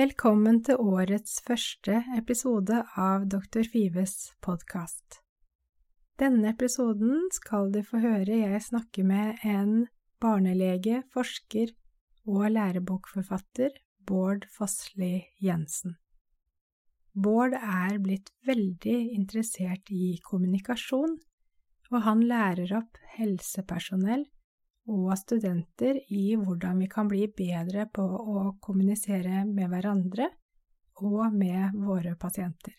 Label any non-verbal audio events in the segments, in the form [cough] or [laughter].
Velkommen til årets første episode av Dr. Fives podkast. Denne episoden skal du få høre jeg snakke med en barnelege, forsker og lærebokforfatter, Bård Fossli Jensen. Bård er blitt veldig interessert i kommunikasjon, og han lærer opp helsepersonell og studenter i hvordan vi kan bli bedre på å kommunisere med hverandre og med våre pasienter.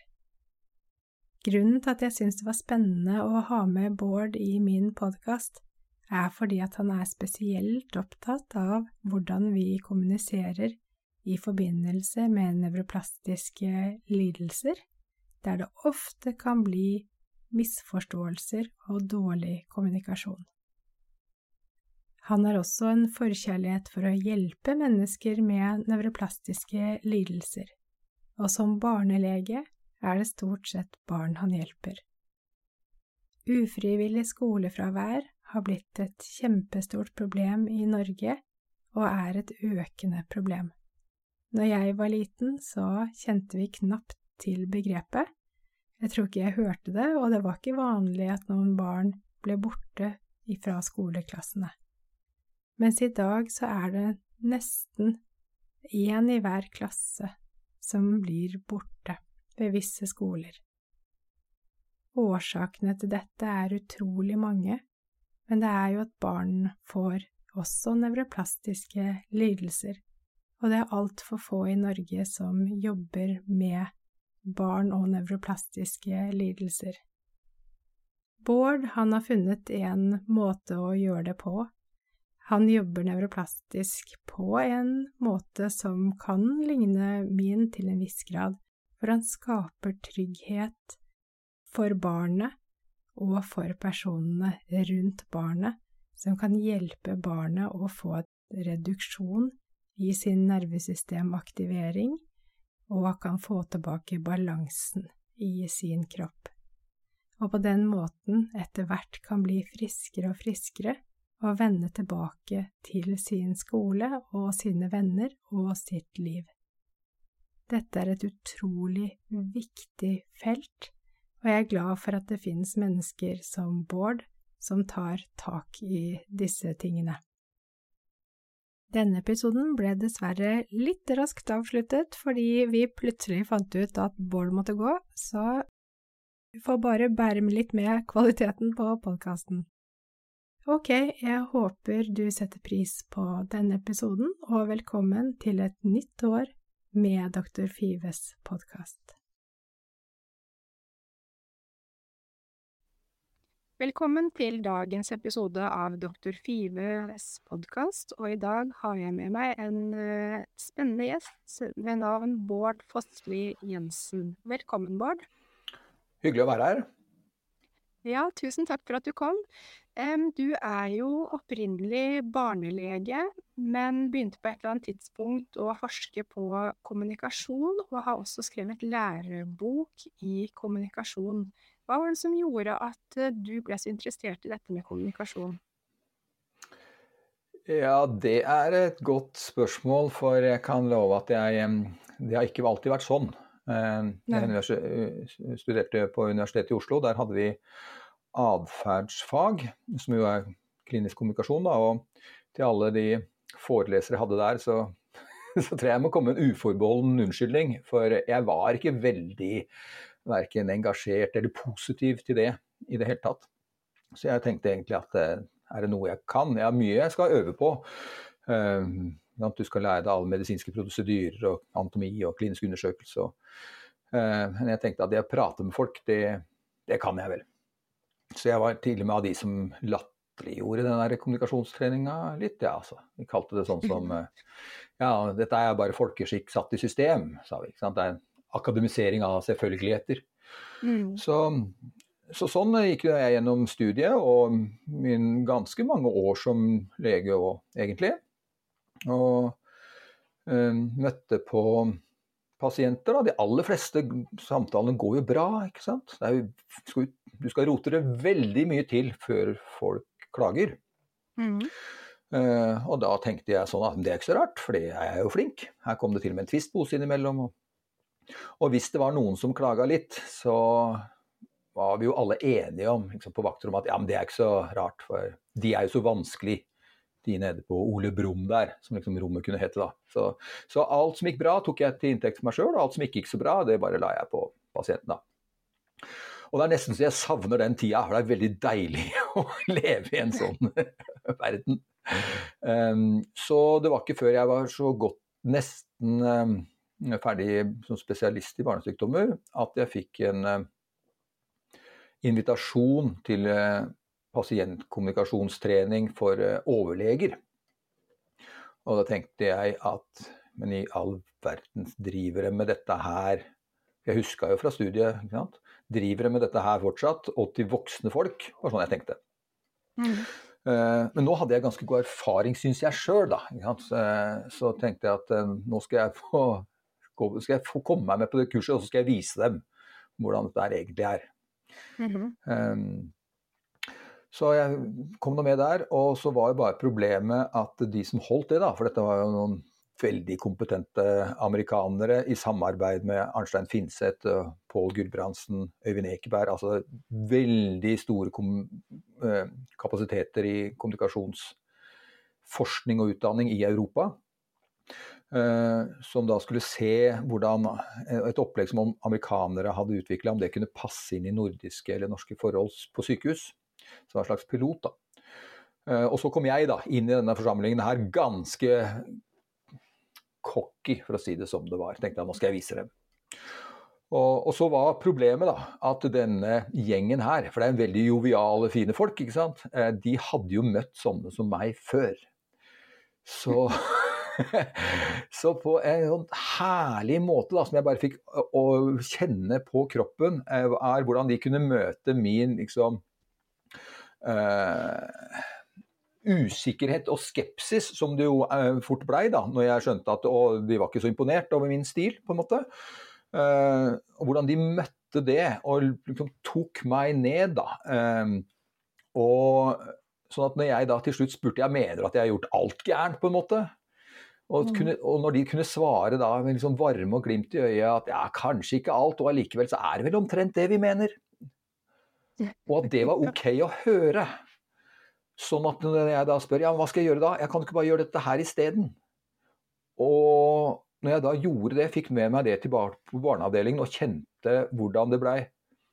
Grunnen til at jeg syns det var spennende å ha med Bård i min podkast, er fordi at han er spesielt opptatt av hvordan vi kommuniserer i forbindelse med nevroplastiske lidelser, der det ofte kan bli misforståelser og dårlig kommunikasjon. Han har også en forkjærlighet for å hjelpe mennesker med nevroplastiske lidelser, og som barnelege er det stort sett barn han hjelper. Ufrivillig skolefravær har blitt et kjempestort problem i Norge, og er et økende problem. Når jeg var liten, så kjente vi knapt til begrepet. Jeg tror ikke jeg hørte det, og det var ikke vanlig at noen barn ble borte ifra skoleklassene mens i dag så er det nesten én i hver klasse som blir borte ved visse skoler. Årsakene til dette er utrolig mange, men det er jo at barn får også nevroplastiske lidelser, og det er altfor få i Norge som jobber med barn og nevroplastiske lidelser. Bård han har funnet en måte å gjøre det på han jobber nevroplastisk på en måte som kan ligne min til en viss grad, for han skaper trygghet for barnet og for personene rundt barnet, som kan hjelpe barnet å få en reduksjon i sin nervesystemaktivering, og kan få tilbake balansen i sin kropp. Og på den måten etter hvert kan bli friskere og friskere, og vende tilbake til sin skole og sine venner og sitt liv. Dette er et utrolig viktig felt, og jeg er glad for at det finnes mennesker som Bård som tar tak i disse tingene. Denne episoden ble dessverre litt raskt avsluttet fordi vi plutselig fant ut at Bård måtte gå, så vi får bare bære med litt med kvaliteten på podkasten. Ok, jeg håper du setter pris på denne episoden, og velkommen til et nytt år med Dr. Fives podkast. Velkommen til dagens episode av Dr. Fives podkast, og i dag har jeg med meg en uh, spennende gjest ved navn Bård Fossli Jensen. Velkommen, Bård. Hyggelig å være her. Ja, tusen takk for at du kom. Du er jo opprinnelig barnelege, men begynte på et eller annet tidspunkt å forske på kommunikasjon, og har også skrevet lærebok i kommunikasjon. Hva var det som gjorde at eh, du ble så interessert i dette med kommunikasjon? Ja, det er et godt spørsmål, for jeg kan love at jeg Det har ikke alltid vært sånn. Jeg eh, studerte på Universitetet i Oslo. Der hadde vi atferdsfag, som jo er klinisk kommunikasjon. Da, og til alle de forelesere jeg hadde der, så, [laughs] så tror jeg jeg må komme med en uforbeholden unnskyldning. For jeg var ikke veldig verken engasjert eller positiv til det i det hele tatt. Så jeg tenkte egentlig at eh, er det noe jeg kan? Jeg har mye jeg skal øve på. Uh, du skal lære deg alle medisinske prosedyrer og anatomi og klinisk undersøkelse. Uh, men jeg tenkte at det å prate med folk, det, det kan jeg vel. Så jeg var tidlig med av de som latterliggjorde den der kommunikasjonstreninga litt, ja, altså. Vi kalte det sånn som [laughs] eh, Ja, dette er bare folkeskikk satt i system, sa vi. ikke sant? Det er en akademisering av selvfølgeligheter. Mm. Så, så, sånn gikk jeg gjennom studiet og min ganske mange år som lege òg, egentlig. Og øh, møtte på pasienter. Da. De aller fleste samtalene går jo bra. ikke sant? Jo, skal, du skal rote det veldig mye til før folk klager. Mm. Uh, og da tenkte jeg sånn at det er ikke så rart, for jeg er jo flink. Her kom det til og med en tvistpose innimellom. Og, hvis det var noen som klaga litt, så var vi jo alle enige om liksom, på vakter om at ja, men det er ikke så rart, for de er jo så vanskelig de nede på Ole Brumm der, som liksom rommet kunne hete. da. Så, så, alt som gikk bra, tok jeg til inntekt for meg sjøl, og alt som ikke gikk så bra, det bare la jeg på pasienten. da. Og det er nesten så jeg savner den tida, for det er veldig deilig [laughs] å leve i en sånn [laughs] verden. Um, så det var ikke før jeg var så godt nesten um, ferdig som spesialist i barnesykdommer, at jeg fikk en uh, invitasjon til uh, pasientkommunikasjonstrening for eh, overleger. Og da tenkte jeg at men i all verdens driver de med dette her Jeg huska jo fra studiet. ikke sant? Driver de med dette her fortsatt, og til voksne folk? Var sånn jeg tenkte. Mm. Uh, men nå hadde jeg ganske god erfaring, syns jeg sjøl, da. Så, så, tenkte jeg at uh, nå skal jeg, få, skal jeg, få, komme meg med på det kurset, og så skal jeg vise dem hvordan dette egentlig er. Mm -hmm. Så jeg kom nå med der, og så var jo bare problemet at de som holdt det, da, for dette var jo noen veldig kompetente amerikanere i samarbeid med Arnstein Finseth, Pål Gulbrandsen, Øyvind Ekeberg. Altså veldig store eh, kapasiteter i kommunikasjonsforskning og utdanning i Europa. Uh, som da skulle se hvordan et opplegg som amerikanere hadde utvikla, om det kunne passe inn i nordiske eller norske forhold på sykehus som en slags pilot. da. Eh, og så kom jeg da inn i denne forsamlingen her ganske cocky, for å si det som det var. Tenkte jeg nå skal jeg vise dem. Og, og, så var problemet da, at denne gjengen her, for det er en veldig joviale, fine folk, ikke sant? Eh, de hadde jo møtt sånne som meg før. Så, [laughs] så på en sånn herlig måte da, som jeg bare fikk å kjenne på kroppen, eh, er hvordan de kunne møte min liksom, uh, usikkerhet og skepsis, som det jo uh, fort blei da når jeg skjønte at å, de var ikke så imponert over min stil, på en måte. Uh, og hvordan de møtte det og liksom tok meg ned, da. og sånn at når jeg da til slutt spurte jeg mener at jeg har gjort alt gærent, på en måte. Og, mm. kunne, og, når de kunne svare da med liksom varme og glimt i øyet at ja, kanskje ikke alt, og allikevel så er det vel omtrent det vi mener. Og at det var ok å høre. Sånn at når jeg da spør ja, hva skal jeg gjøre da, jeg kan ikke bare gjøre dette her isteden. Og når jeg da gjorde det, fikk med meg det tilbake på barneavdelingen og kjente hvordan det blei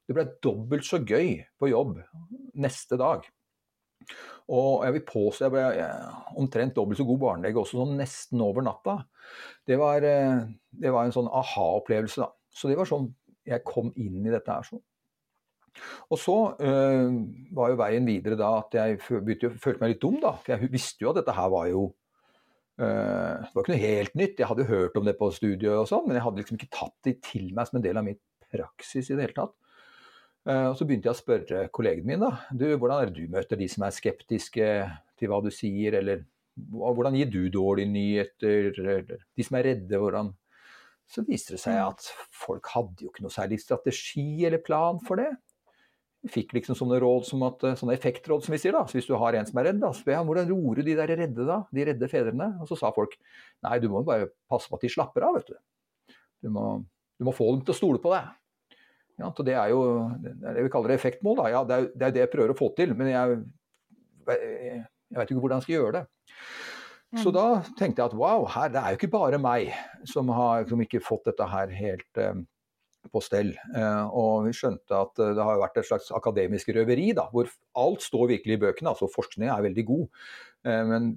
det ble dobbelt så gøy på jobb neste dag. Og jeg vil påstå jeg ble omtrent dobbelt så god barnelege også sånn nesten over natta. Det var, eh, det var en sånn aha-opplevelse, da. Så det var sånn jeg kom inn i dette her sånn. Og så øh, var jo veien videre da at jeg begynte, følte meg litt dum, da. For jeg visste jo at dette her var jo øh, Det var ikke noe helt nytt. Jeg hadde jo hørt om det på studiet og sånn, men jeg hadde liksom ikke tatt det til meg som en del av min praksis i det hele tatt. Uh, og så begynte jeg å spørre kollegene mine da, du, hvordan er det du møter de som er skeptiske til hva du sier, eller hvordan gir du dårlige nyheter, eller de som er redde, hvordan Så viste det seg mm. at folk hadde jo ikke noe særlig strategi eller plan for det fikk liksom sånne råd som at, eh, sånne effektråd, som vi sier. da, så Hvis du har en som er redd, da, spør jeg hvordan roer de der redde da, de redde fedrene? Og så sa folk nei, du må bare passe på at de slapper av, vet du. Du må, du må få dem til å stole på deg. Ja, så Det er jo det, er det vi kaller effektmål. da, ja, det er, det er, det jeg prøver å få til, men jeg, jeg, jeg vet ikke hvordan jeg skal gjøre det. Så da tenkte jeg at wow, her, det er jo ikke bare meg som har som ikke fått dette her helt um, på stell. Eh, og vi skjønte at eh, det har vært et slags akademisk røveri, da, hvor alt står virkelig i bøkene. altså Forskning er veldig god, eh, men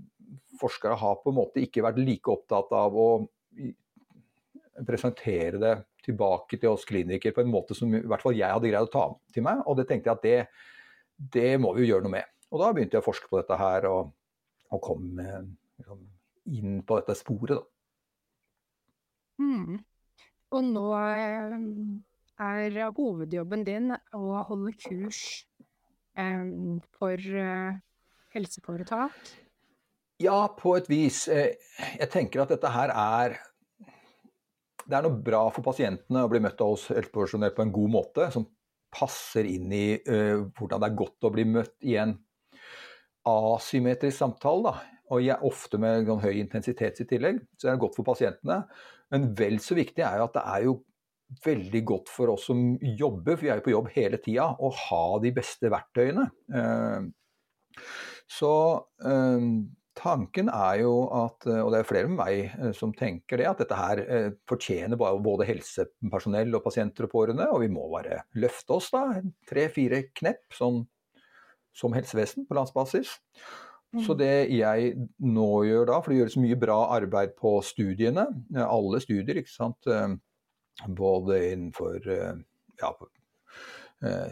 forskere har på en måte ikke vært like opptatt av å presentere det tilbake til oss klinikere på en måte som i hvert fall jeg hadde greid å ta til meg. Og det tenkte jeg at det, det må vi jo gjøre noe med. Og da begynte jeg å forske på dette her, og, og kom liksom, inn på dette sporet, da. Mm. Og nå eh, er hovedjobben din å holde kurs eh, for eh, helseforetak? Ja, på et vis. Jeg tenker at dette her er Det er noe bra for pasientene å bli møtt av oss helsepersonell på en god måte, som passer inn i hvordan det er godt å bli møtt i en asymmetrisk samtale. Da. Og ofte med sånn, høy intensitet i tillegg. Så det er godt for pasientene. Men vel så viktig er jo at det er jo veldig godt for oss som jobber, for vi er jo på jobb hele tida, å ha de beste verktøyene. Eh, så eh, tanken er jo at, og det er flere med meg eh, som tenker det, at dette her fortjener både helsepersonell og pasienter og pårørende, og vi må bare løfte oss da, tre-fire knepp sånn, som helsevesen på landsbasis. Så mm. det jeg nå gjør da, for det gjøres mye bra arbeid på studiene, eh, alle studier, ikke sant. Eh, både innenfor eh, ja,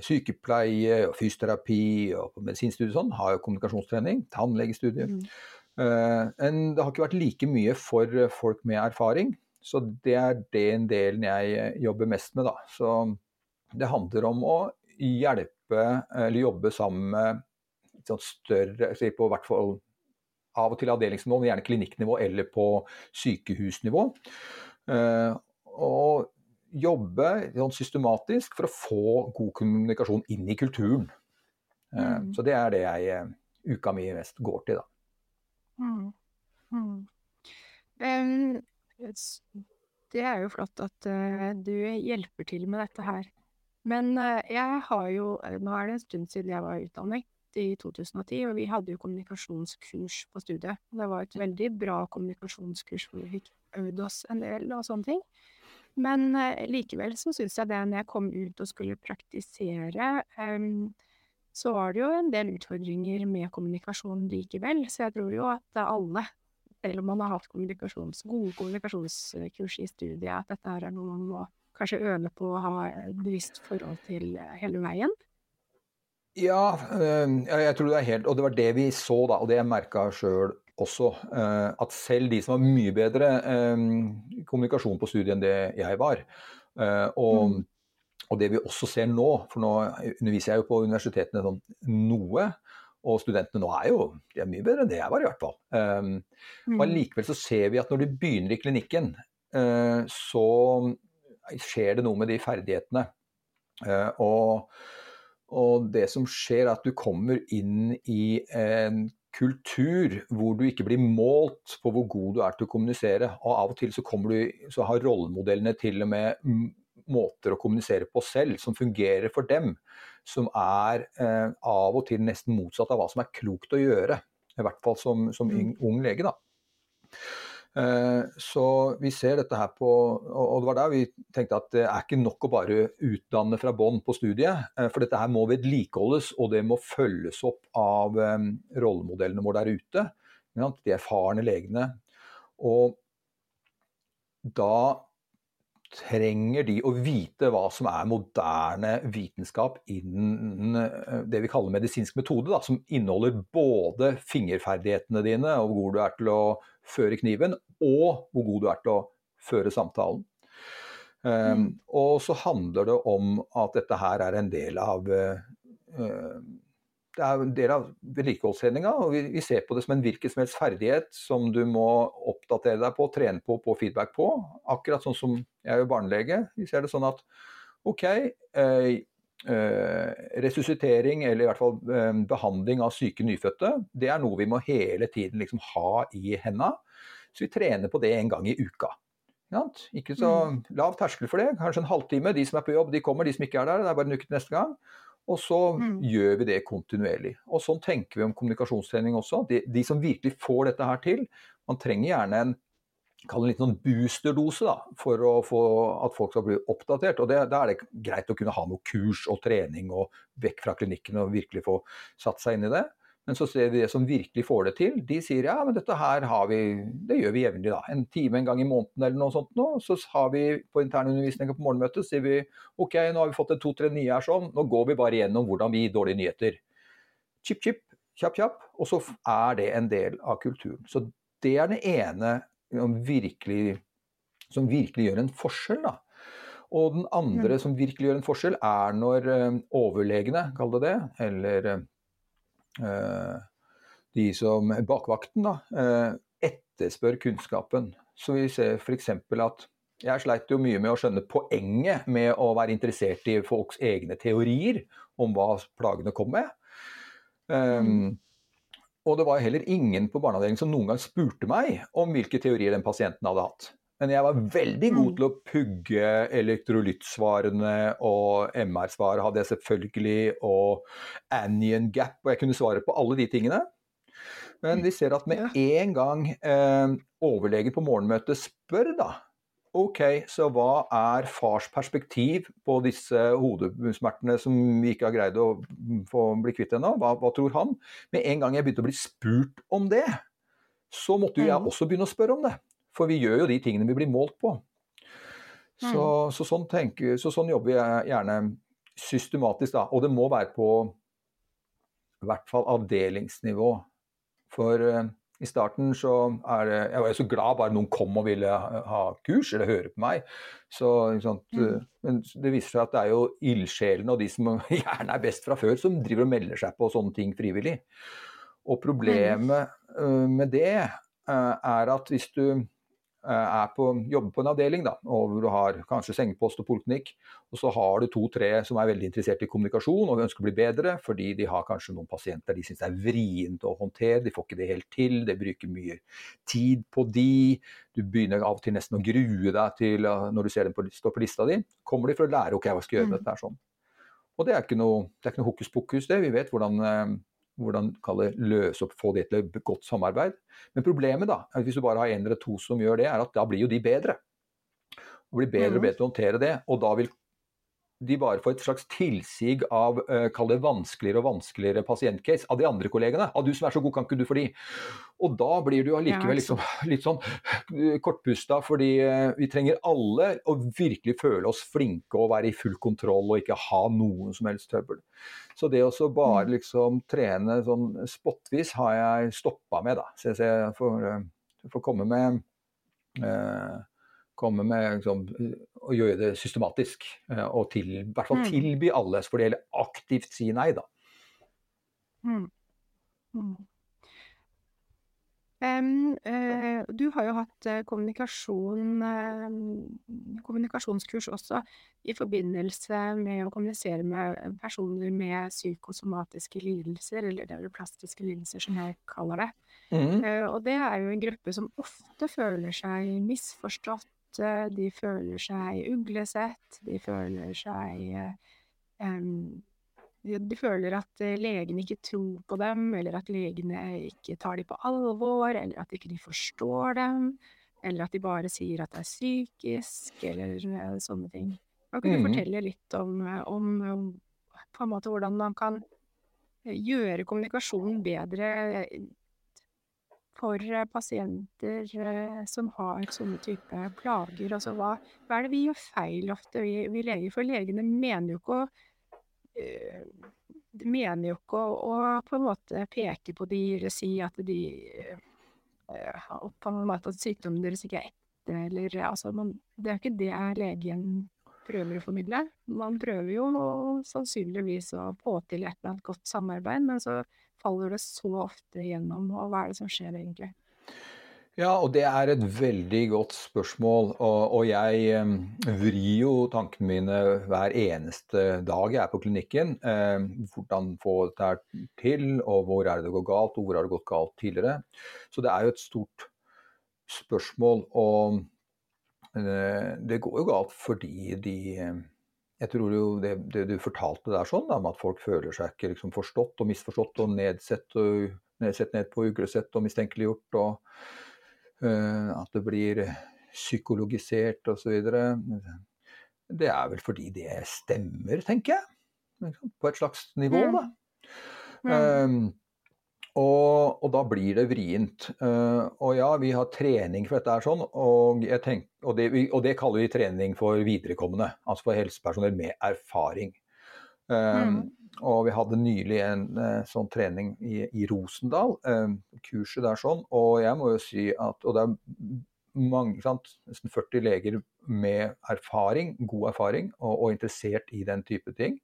sykepleie og fysioterapi og på medisinstudiet sånn, har jo kommunikasjonstrening. Tannlegestudiet. Mm. Men det har ikke vært like mye for folk med erfaring. Så det er den delen jeg jobber mest med, da. Så det handler om å hjelpe eller jobbe sammen med sånn større på hvert fall av og til avdelingsnivå, men gjerne klinikknivå eller på sykehusnivå. Uh, og jobbe sånn systematisk for å få god kommunikasjon inn i kulturen. Uh, mm. Så det er det jeg uh, uka mi mest går til, da. Mm. Mm. Um, det er jo flott at du hjelper til med dette her. Men jeg har jo Nå er det en stund siden jeg var i utdanning i 2010, og vi hadde jo kommunikasjonskurs på studiet. Det var et veldig bra kommunikasjonskurs hvor vi fikk øvd oss en del og sånne ting. Men eh, likevel så syns jeg det når jeg kom ut og skulle praktisere, eh, så var det jo en del utfordringer med kommunikasjon likevel. Så jeg tror jo at alle, selv om man har hatt kommunikasjons, gode kommunikasjonskurs i studiet, at dette er noe man må kanskje øve på å ha bevisst forhold til eh, hele veien. Ja, ehm, jeg tror det er helt Og det var det vi så, da, og det jeg merka sjøl også. Eh, at selv de som har mye bedre ehm, kommunikasjon på studiet enn det jeg var, eh, og, mm. og det vi også ser nå, for nå underviser jeg jo på universitetene sånn noe. Og studentene nå er jo de er mye bedre enn det jeg var, i hvert fall. Um, likevel Allikevel så ser vi at når de begynner i klinikken, uh, så skjer det noe med de ferdighetene. Og og det som skjer, er at du kommer inn i en kultur hvor du ikke blir målt på hvor god du er til å kommunisere. Og av og til så, du, så har rollemodellene til og med måter å kommunisere på selv som fungerer for dem. Som er eh, av og til nesten motsatt av hva som er klokt å gjøre. I hvert fall som, som mm. ung lege, da. Eh, så vi ser dette her på Og det var der vi tenkte at det er ikke nok å bare utdanne fra bånn på studiet. Eh, for dette her må vedlikeholdes, og det må følges opp av eh, rollemodellene våre der ute. De erfarne legene. Og da trenger de å vite hva som er moderne vitenskap innen det vi kaller medisinsk metode, da, som inneholder både fingerferdighetene dine og hvor du er til å føre kniven, og hvor god du er til å føre samtalen. Um. Og så handler det om at dette her er en del av uh, det er en del av vedlikeholdstreninga. og vi, vi, ser på det som en hvilken som helst ferdighet som du må oppdatere deg på, trene på, på feedback på. Akkurat sånn som jeg er jo barnelege. Vi ser det sånn at OK, eh, eh, resuscitering, eller i hvert fall eh, behandling av syke nyfødte, det er noe vi må hele tiden liksom ha i henda. Så vi trener på det en gang i uka. Ikke så mm. lav terskel for det. Kanskje en halvtime. De som er på jobb, de kommer. De som ikke er der, det er bare en uke til neste gang. Og så mm. gjør vi det kontinuerlig. Og sånn tenker vi om kommunikasjonstrening også. De, de, som virkelig får dette her til, man trenger gjerne en kall det en sånn boosterdose da, for å få at folk skal bli oppdatert. og Da er det greit å kunne ha noe kurs og trening og vekk fra klinikken og virkelig få satt seg inn i det. Men så ser vi det som virkelig får det til. De sier ja, men dette her har vi, det gjør vi jevnlig. da. En time en gang i måneden eller noe sånt nå. Så har vi på internundervisninga på morgenmøtet sier vi ok, nå har vi fått to-tre nye her sånn. Nå går vi bare gjennom hvordan vi gir dårlige nyheter. Chip, chip. kjapp, kjapp, og så er det en del av kulturen. Så det er det ene som virkelig, som virkelig gjør en forskjell. da. Og den andre mm. som virkelig gjør en forskjell, er når uh, overlegene, kall det det, eller uh, de som bakvakten, da, uh, etterspør kunnskapen. Så vi ser f.eks. at jeg sleit jo mye med å skjønne poenget med å være interessert i folks egne teorier om hva plagene kom med. Um, og det var heller ingen på barneavdelingen som noen gang spurte meg om hvilke teorier den pasienten hadde hatt. Men jeg var veldig god mm. til å pugge elektrolyttsvarene, og MR-svaret hadde jeg selvfølgelig, og anion gap, og jeg kunne svare på alle de tingene. Men vi ser at med en gang eh, overlegen på morgenmøtet spør, da Ok, så hva er fars perspektiv på disse hodesmertene som vi ikke har greid å få bli kvitt ennå? Hva, hva, tror han? Med en gang jeg begynte å bli spurt om det, så måtte jo jeg mm. også begynne å spørre om det. For vi gjør jo de tingene vi blir målt på. Så, mm. så, sånn, tenker, så sånn, jobber jeg gjerne systematisk, da. Og det må være på i hvert fall avdelingsnivå. For uh, i starten så er det Jeg var så glad bare noen kom og ville ha kurs eller høre på meg. Så, mm. Eh, men det viser seg at det er jo ildsjelene og de som [laughs] gjerne er best fra før, som driver og melder seg på sånne ting frivillig. Og problemet mm. med det er at hvis du Eh, er på, jobber på en avdeling, da, og hvor du har kanskje sengepost og poliklinikk, og så har du to-tre som er veldig interessert i kommunikasjon og ønsker å bli bedre, fordi de har kanskje noen pasienter de syns er vrient å håndtere, de får ikke det helt til, de bruker mye tid på de, du begynner av og til nesten å grue deg til når du ser dem på, på lista di. Kommer de for å lære ok, hva skal jeg gjøre med dette dette sånn. Og det er ikke noe, det er ikke noe hokus pokus, det. Vi vet hvordan eh, hvordan kalle, løse opp, få det til et godt samarbeid. Men problemet da, er at hvis du bare har én eller to som gjør det, er at da blir jo de bedre. Og blir bedre og mm. bedre til å håndtere det. Og da vil de bare får et slags tilsig av uh, kall det vanskeligere og vanskeligere pasientcase av de andre kollegene. Av du som er så god, kan ikke du for de? Og da blir du allikevel liksom, litt sånn uh, kortpusta, fordi uh, vi trenger alle å virkelig føle oss flinke og være i full kontroll og ikke ha noen som helst trøbbel. Så det å bare mm. liksom trene sånn spottvis har jeg stoppa med, da. Så jeg får, får komme med komme med liksom, å gjøre det systematisk. Eh, og til, i hvert fall mm. tilby alle, for det gjelder aktivt si nei, da. Mm. Mm. Um, uh, du har jo hatt uh, kommunikasjon, uh, kommunikasjonskurs også i forbindelse med å kommunisere med personer med psykosomatiske lidelser, eller neuroplastiske lidelser som jeg kaller det. Mm. og det er jo en gruppe som ofte føler seg misforstått de føler seg uglesett, de føler seg um, de føler at legene ikke tror på dem, eller at legene ikke tar dem på alvor, eller at ikke de forstår dem, eller at de bare sier at det er psykisk, eller sånne ting. Kan du mm. fortelle litt om, om, om, på en måte hvordan man kan gjøre kommunikasjonen bedre for eh, pasienter eh, som har sånne type plager? Altså, hva, hva, er det vi gjør feil ofte, vi, vi leger? For legene mener jo ikke å øh, mener jo ikke å, på en måte peke på de eller si at de øh, på en måte at sykdommen deres ikke er ekte, eller altså man, Det er ikke det legen prøver å formidle. Man prøver jo sannsynligvis å få til et eller annet godt samarbeid, men så faller det så ofte gjennom. og hva er det som skjer egentlig? Ja, og det er et veldig godt spørsmål. Og, og jeg um, vrir jo tankene mine hver eneste dag jeg er på klinikken. Eh, hvordan få dette til, og hvor er det det går galt, og hvor har det gått galt tidligere. Så det er jo et stort spørsmål. Og det går jo galt fordi de jeg tror jo det, det, du fortalte der sånn, da, med at folk føler seg ikke liksom forstått og misforstått og nedsett, og, nedsett ned på uglesett og mistenkeliggjort. Og uh, at det blir psykologisert osv. Det er vel fordi det stemmer, tenker jeg. På et slags nivå, da. Mm. Um, og, og, da blir det vrient. Uh, og ja, vi har trening for dette, er sånn, og, tenker, og, det, og, det, kaller vi trening for viderekommende. Altså for helsepersonell med erfaring. Um, og vi hadde nylig en uh, sånn trening i, i Rosendal, um, kurset der sånn. Og jeg må jo si at Og det er mange, sant, nesten 40 leger med erfaring, god erfaring, og, og interessert i den type ting.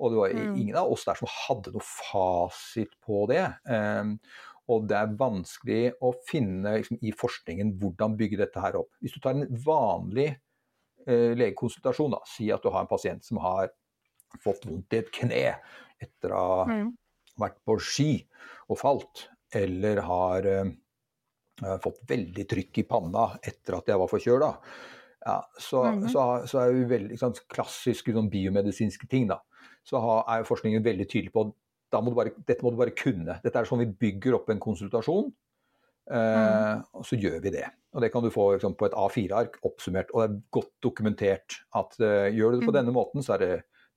Og det var mm. ingen av oss der som hadde noe fasit på det. Um, og det er vanskelig å finne liksom, i forskningen hvordan bygge dette her opp. Hvis du tar en vanlig uh, legekonsultasjon, da, si at du har en pasient som har fått vondt i et kne etter å ha mm. vært på ski og falt, eller har uh, fått veldig trykk i panna etter at jeg var forkjøla. Ja, så, mm. så, så, er jo veldig sånn, klassiske sånn, biomedisinske ting. da, Så er jo forskningen veldig tydelig på bare, dette må du bare kunne. Dette er sånn vi bygger opp en konsultasjon. Eh, mm. og så gjør vi det. Og Det kan du få liksom, på et A4-ark oppsummert. Og det er godt dokumentert at uh, gjør du det på mm. denne måten, så er det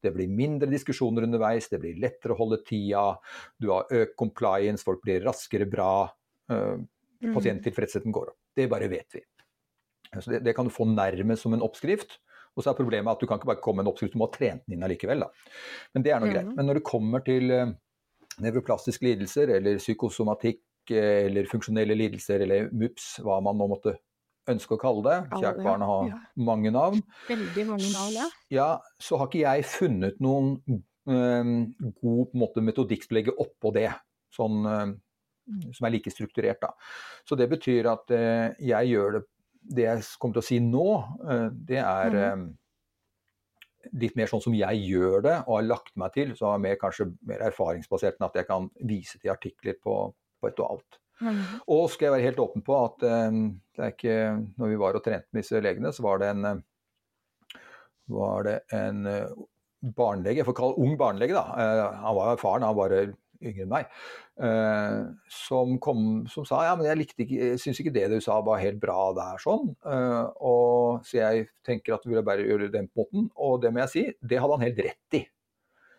det blir mindre diskusjoner underveis, det blir lettere å holde tida, du har økt compliance, folk blir raskere bra. Uh, pasienttilfredsheten går opp. Det bare vet vi. Så det, det, kan du få nærmest som en oppskrift. Og så er problemet at du kan ikke bare komme med en oppskrift, du må ha trent den inn allikevel. Da. Men det er nå greit. Men når det kommer til uh, nevroplastiske lidelser eller psykosomatikk eller funksjonelle lidelser eller MUPS, hva man nå måtte ønske å kalle det. Kjært barn har ja. mange navn. Veldig mange navn, ja. ja. Så har ikke jeg funnet noen um, god måte, metodikk til å legge oppå det, sånn, um, som er like strukturert. Da. Så det betyr at uh, jeg gjør det Det jeg kommer til å si nå, uh, det er mm. litt mer sånn som jeg gjør det og har lagt meg til, så er mer, kanskje mer erfaringsbasert enn at jeg kan vise til artikler på, på et og alt. Mm. Og skal jeg være helt åpen på at um, det er ikke Når vi var og trente med disse legene, så var det en, eh, var det en barnelege, jeg får kalle ung barnelege, da. Han var erfaren, han var yngre enn meg, uh, som, kom, som, sa ja, men jeg likte ikke, jeg syns ikke det du sa var helt bra der, sånn. Uh, og, så jeg tenker at du ville bare gjøre den måten. Og det må jeg si, det hadde han helt rett i.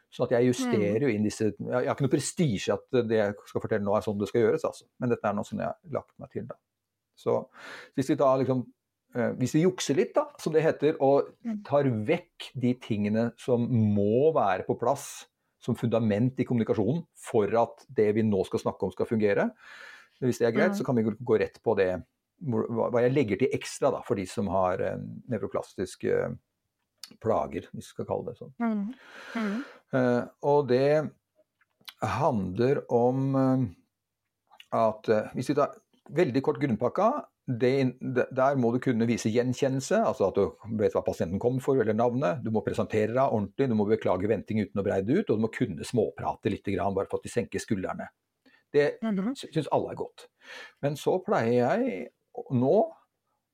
Sånn at jeg justerer jo inn disse Jeg, jeg har ikke noe prestisje at det jeg skal fortelle nå er sånn det skal gjøres, altså. Men dette er noe som jeg har lagt meg til, da. Så hvis vi da liksom uh, Hvis vi jukser litt, da, som det heter, og tar vekk de tingene som må være på plass som fundament i kommunikasjonen for at det vi nå skal snakke om, skal fungere. Hvis det er greit, så kan vi gå rett på det, hva jeg legger til ekstra da, for de som har eh, nevroplastiske plager, hvis vi skal kalle det sånn. Mm. Mm. Eh, og det handler om uh, at uh, Hvis vi tar veldig kort grunnpakka, det, der må du kunne vise gjenkjennelse, altså at du vet hva pasienten kommer for, eller navnet. Du må presentere deg ordentlig, du må beklage venting uten å breie det ut, og du må kunne småprate litt, bare for at de senker skuldrene. Det syns alle er godt. Men så pleier jeg nå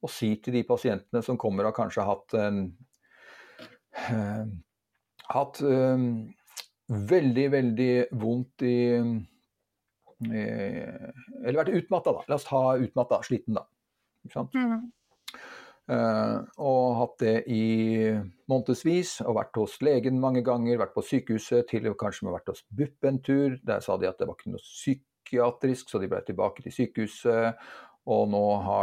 å si til de pasientene som kommer og kanskje har hatt en uh, hatt um, veldig, veldig vondt i eller vært utmatta, da. La oss ta utmatta, sliten, da. Mm. Uh, og hatt det i månedsvis, og vært hos legen mange ganger, vært på sykehuset, til og kanskje vært hos BUP en tur. Der sa de at det var ikke noe psykiatrisk, så de ble tilbake til sykehuset. Og nå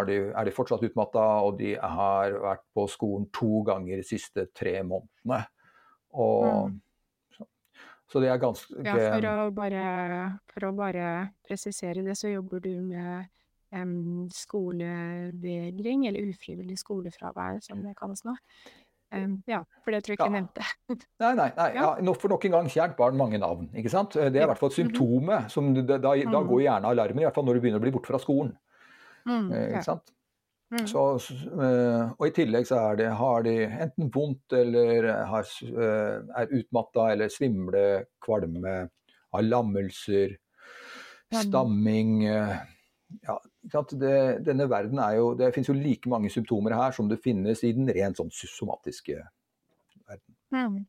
de, er de fortsatt utmatta, og de har vært på skolen to ganger de siste tre månedene. Og, mm. så, så, det er ganske Ja, for å bare, for å bare presisere det, så jobber du med skolevegring, eller ufrivillig skolefravær, som det kalles nå. Ja, for det tror jeg ikke jeg nevnte. [laughs] nei, nei, nei ja. Ja, for nok en gang kjært barn mange navn. ikke sant? Det er i hvert fall symptomet. Som, da, da, da, mm. går gjerne alarmen, i hvert fall når du begynner å bli borte fra skolen. Mm, eh, ikke sant? Mm. Så, uh, og i tillegg så er det, har de enten vondt eller har, er utmatta eller svimle, kvalme, har lammelser, stamming ja, det, denne verden er jo Det finnes jo like mange symptomer her som det finnes i den rent sånn somatiske verden. Mm.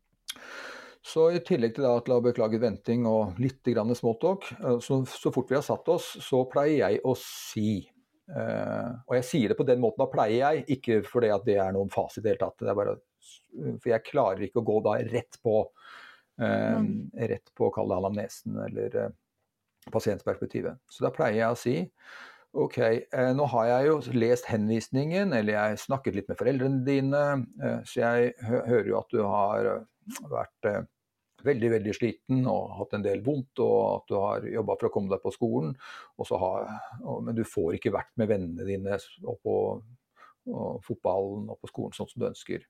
Så i tillegg til, da, at la beklage venting og litt grann smalltalk, eh, så, så, fort vi har satt oss, så pleier jeg å si uh, Og jeg sier det på den måten, da pleier jeg, ikke fordi at det er noen fasit i det hele tatt. Det er bare, for jeg klarer ikke å gå da rett på uh, mm. rett på å kalle det anamnesen eller uh, pasientperspektivet. Så da pleier jeg å si ok, eh, nå har jeg jo lest henvisningen, eller jeg snakket litt med foreldrene dine, eh, så jeg hører jo at du har eh, vært veldig veldig sliten og hatt en del vondt, og at du har jobba for å komme deg på skolen, har, men du får ikke vært med vennene dine og på og fotballen og på skolen sånn som du ønsker.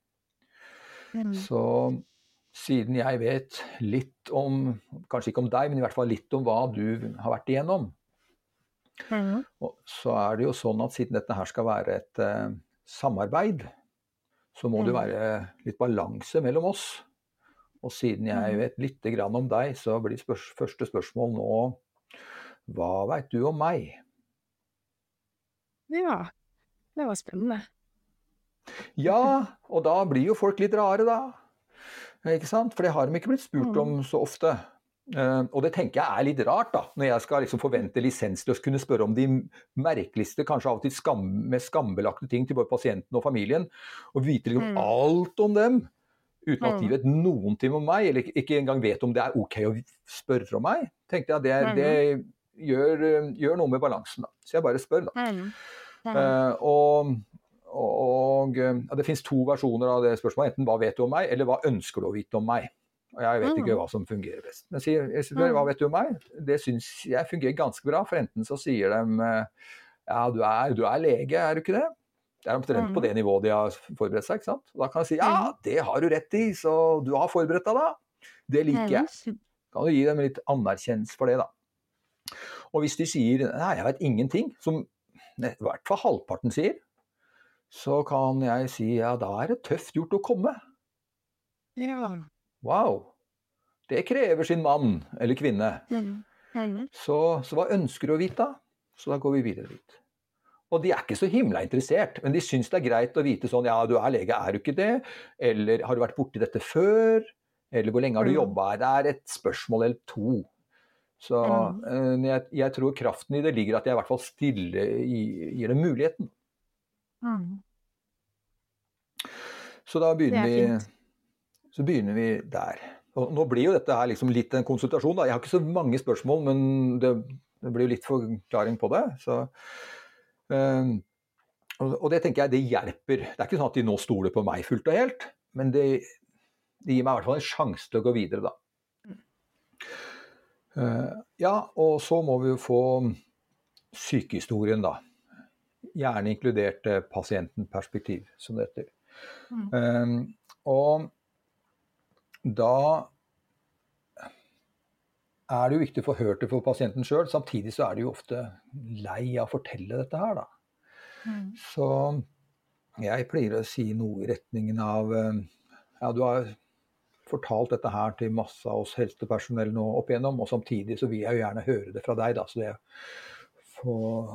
Mm. Så siden jeg vet litt om, kanskje ikke om deg, men i hvert fall litt om hva du har vært igjennom, mm. så er det jo sånn at siden dette her skal være et uh, samarbeid, så må mm. det være litt balanse mellom oss. Og siden jeg vet vet litt om deg, så blir spørs første spørsmål nå Hva veit du om meg? Ja, det var spennende. Ja, og da blir jo folk litt rare, da. Ikke sant? For det har de ikke blitt spurt om mm. så ofte. Uh, og det tenker jeg er litt rart, da, når jeg skal liksom forvente lisensløst kunne spørre om de merkeligste, kanskje av og til skam, mest skambelagte ting til både pasienten og familien, og vite liksom mm. alt om dem. Uten at de mm. vet noen ting om meg, eller ikke engang vet om det er OK å spørre om meg. tenkte jeg, Det, det gjør, gjør, noe med balansen. da. Så jeg bare spør, da. Uh, og og ja, Det finnes to versjoner av det spørsmålet. Enten hva vet du om meg, eller hva ønsker du å vite om meg? Og Jeg vet ikke mm. hva som fungerer best. Men sier, jeg spør, hva vet du om meg? Det syns jeg fungerer ganske bra. For enten så sier de ja, du er, du er lege, er du ikke det? Det er omtrent på mm. det nivået de har forberedt seg. ikke sant? Og da kan jeg si ja, mm. det har du rett i, så du har forberedt deg da. Det liker jeg. Kan du gi dem litt anerkjennelse for det, da. Og hvis de sier nei, jeg vet ingenting, som i hvert fall halvparten sier, så kan jeg si ja, da er det tøft gjort å komme. Ja. Wow. Det krever sin mann eller kvinne. Mm. Mm. Så, så, hva ønsker du å vite? Så da går vi videre dit. Og de er ikke så himla interessert, men de syns det er greit å vite sånn ja, du er lege, er du ikke det? Eller har du vært borti dette før? Eller hvor lenge har du mm. jobba her? Det er et spørsmål eller to. Så mm. jeg, jeg, tror kraften i det ligger at jeg i hvert fall stille gir dem muligheten. Mm. Så da begynner vi, så begynner vi der. Og nå blir jo dette her liksom litt en konsultasjon. Da. Jeg har ikke så mange spørsmål, men det, det blir litt forklaring på det. Så, øh, og det tenker jeg det hjelper. Det er ikke sånn at de nå stoler på meg fullt og helt, men det, det gir meg i hvert fall en sjanse til å gå videre, da. Uh, ja, og så må vi jo få sykehistorien, da gjerne inkludert eh, pasientenperspektiv, som det heter. Mm. Uh, og da er det jo viktig å få hørt det for pasienten sjøl. Samtidig så er de jo ofte lei av å fortelle dette her, da. Mm. Så jeg pleier å si noe i retningen av eh, Ja, du har fortalt dette her til masse av oss helsepersonell nå opp igjennom, og samtidig så vil jeg jo gjerne høre det fra deg, da. Så det får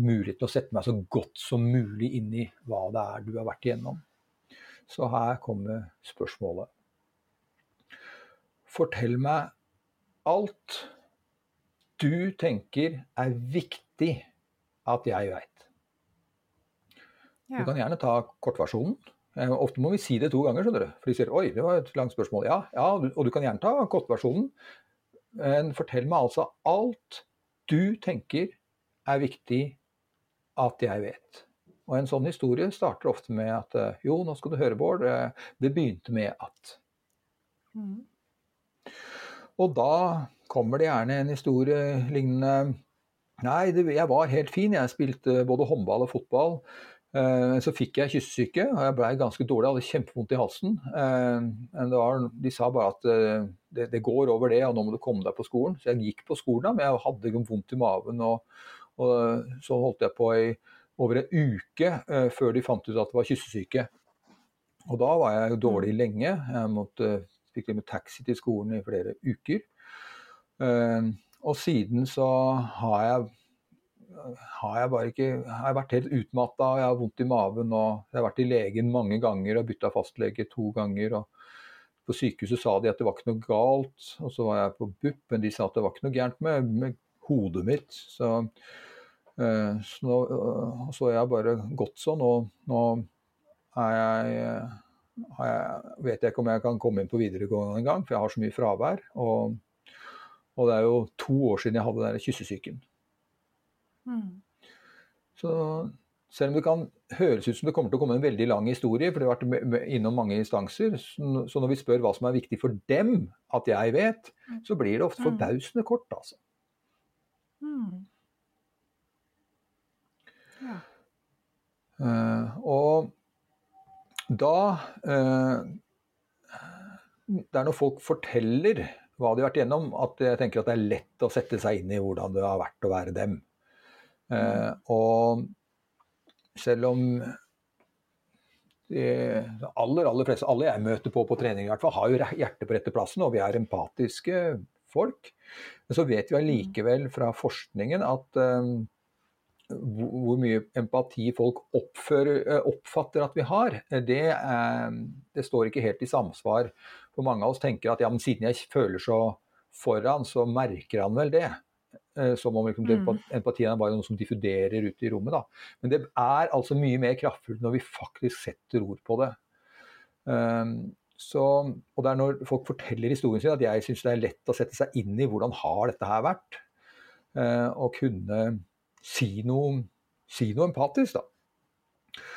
mulighet til å sette meg så godt som mulig inn i hva det er du har vært igjennom. Så her kommer spørsmålet. Fortell meg alt du tenker er viktig at jeg veit. Du kan gjerne ta kortversjonen. Eh, ofte må vi si det to ganger, skjønner du. For de sier 'oi, det var et langt spørsmål'. Ja, ja og du kan gjerne ta kortversjonen. Men fortell meg altså alt du tenker er viktig at jeg vet. Og en sånn historie starter ofte med at eh, jo, nå skal du høre, Bård, eh, det begynte med at. Mm. Og da kommer det gjerne en historie lignende Nei, det, jeg var helt fin, jeg spilte både håndball og fotball. Eh, så fikk jeg kyssesyke, og jeg blei ganske dårlig, jeg hadde kjempevondt i halsen. Eh, var, de sa bare at eh, det, det, går over det, og nå må du komme deg på skolen. Så jeg gikk på skolen, da, men jeg hadde vondt i maven og og så holdt jeg på i over en uke uh, før de fant ut at det var kyssesyke. Og da var jeg jo dårlig lenge. Jeg måtte fikk med taxi til skolen i flere uker. Uh, og siden så har jeg har jeg bare ikke har jeg vært helt utmatta, jeg har vondt i maven og jeg har vært i legen mange ganger og bytta fastlege to ganger. og På sykehuset sa de at det var ikke noe galt, og så var jeg på BUP, men de sa at det var ikke noe gærent med, med hodet mitt. Så Eh, så, nå, så jeg bare gått sånn. Og nå er jeg, jeg, vet jeg ikke om jeg kan komme inn på videregående engang, for jeg har så mye fravær. Og, og, det er jo to år siden jeg hadde den kyssesyken. Mm. Så selv om det kan høres ut som det kommer til å komme en veldig lang historie, for det har vært innom mange instanser, så når vi spør hva som er viktig for dem at jeg vet, mm. så blir det ofte mm. forbausende kort, altså. Mm. Ja. Uh, og da uh, Det er når folk forteller hva de har vært igjennom, at jeg tenker at det er lett å sette seg inn i hvordan det har vært å være dem. Uh, og selv om de aller, aller fleste, alle jeg møter på på trening i hvert fall, har jo hjertet på rette plassen, og vi er empatiske folk. Men så vet vi allikevel fra forskningen at um, hvor mye empati folk oppfører, eh, oppfatter at vi har, det, um, det, står ikke helt i samsvar. For mange av oss tenker at ja, men siden jeg føler så foran, så merker han vel det. Eh, som om liksom, mm. empatien er bare noe som diffuderer ut i rommet. Da. Men det er altså mye mer kraftfullt når vi faktisk setter ord på det. Um, så, og det er når folk forteller historien sin at jeg syns det er lett å sette seg inn i hvordan har dette her vært. Uh, og kunne si noe, si noe empatisk, da.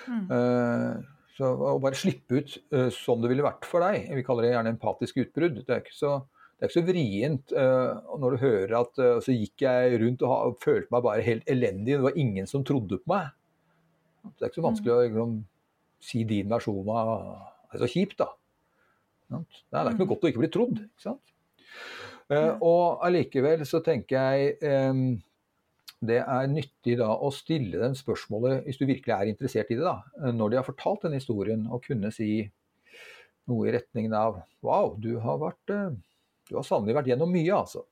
Mm. Uh, så å bare slippe ut uh, sånn det ville vært for deg. Vi kaller det gjerne empatisk utbrudd. Det er ikke så det er ikke så vrient uh, når du hører at så gikk jeg rundt og, ha, og, følte meg bare helt elendig. Det var ingen som trodde på meg. Det er ikke så vanskelig å liksom, si din versjon av Det er så kjipt, da. Det er, ikke noe godt å ikke bli trodd. ikke sant? Uh, og allikevel så tenker jeg um, det er nyttig da å stille dem spørsmålet, hvis du virkelig er interessert i det, da, når de har fortalt den historien, og kunne si noe i retningen av Wow, du har vært du har sannelig vært gjennom mye, altså.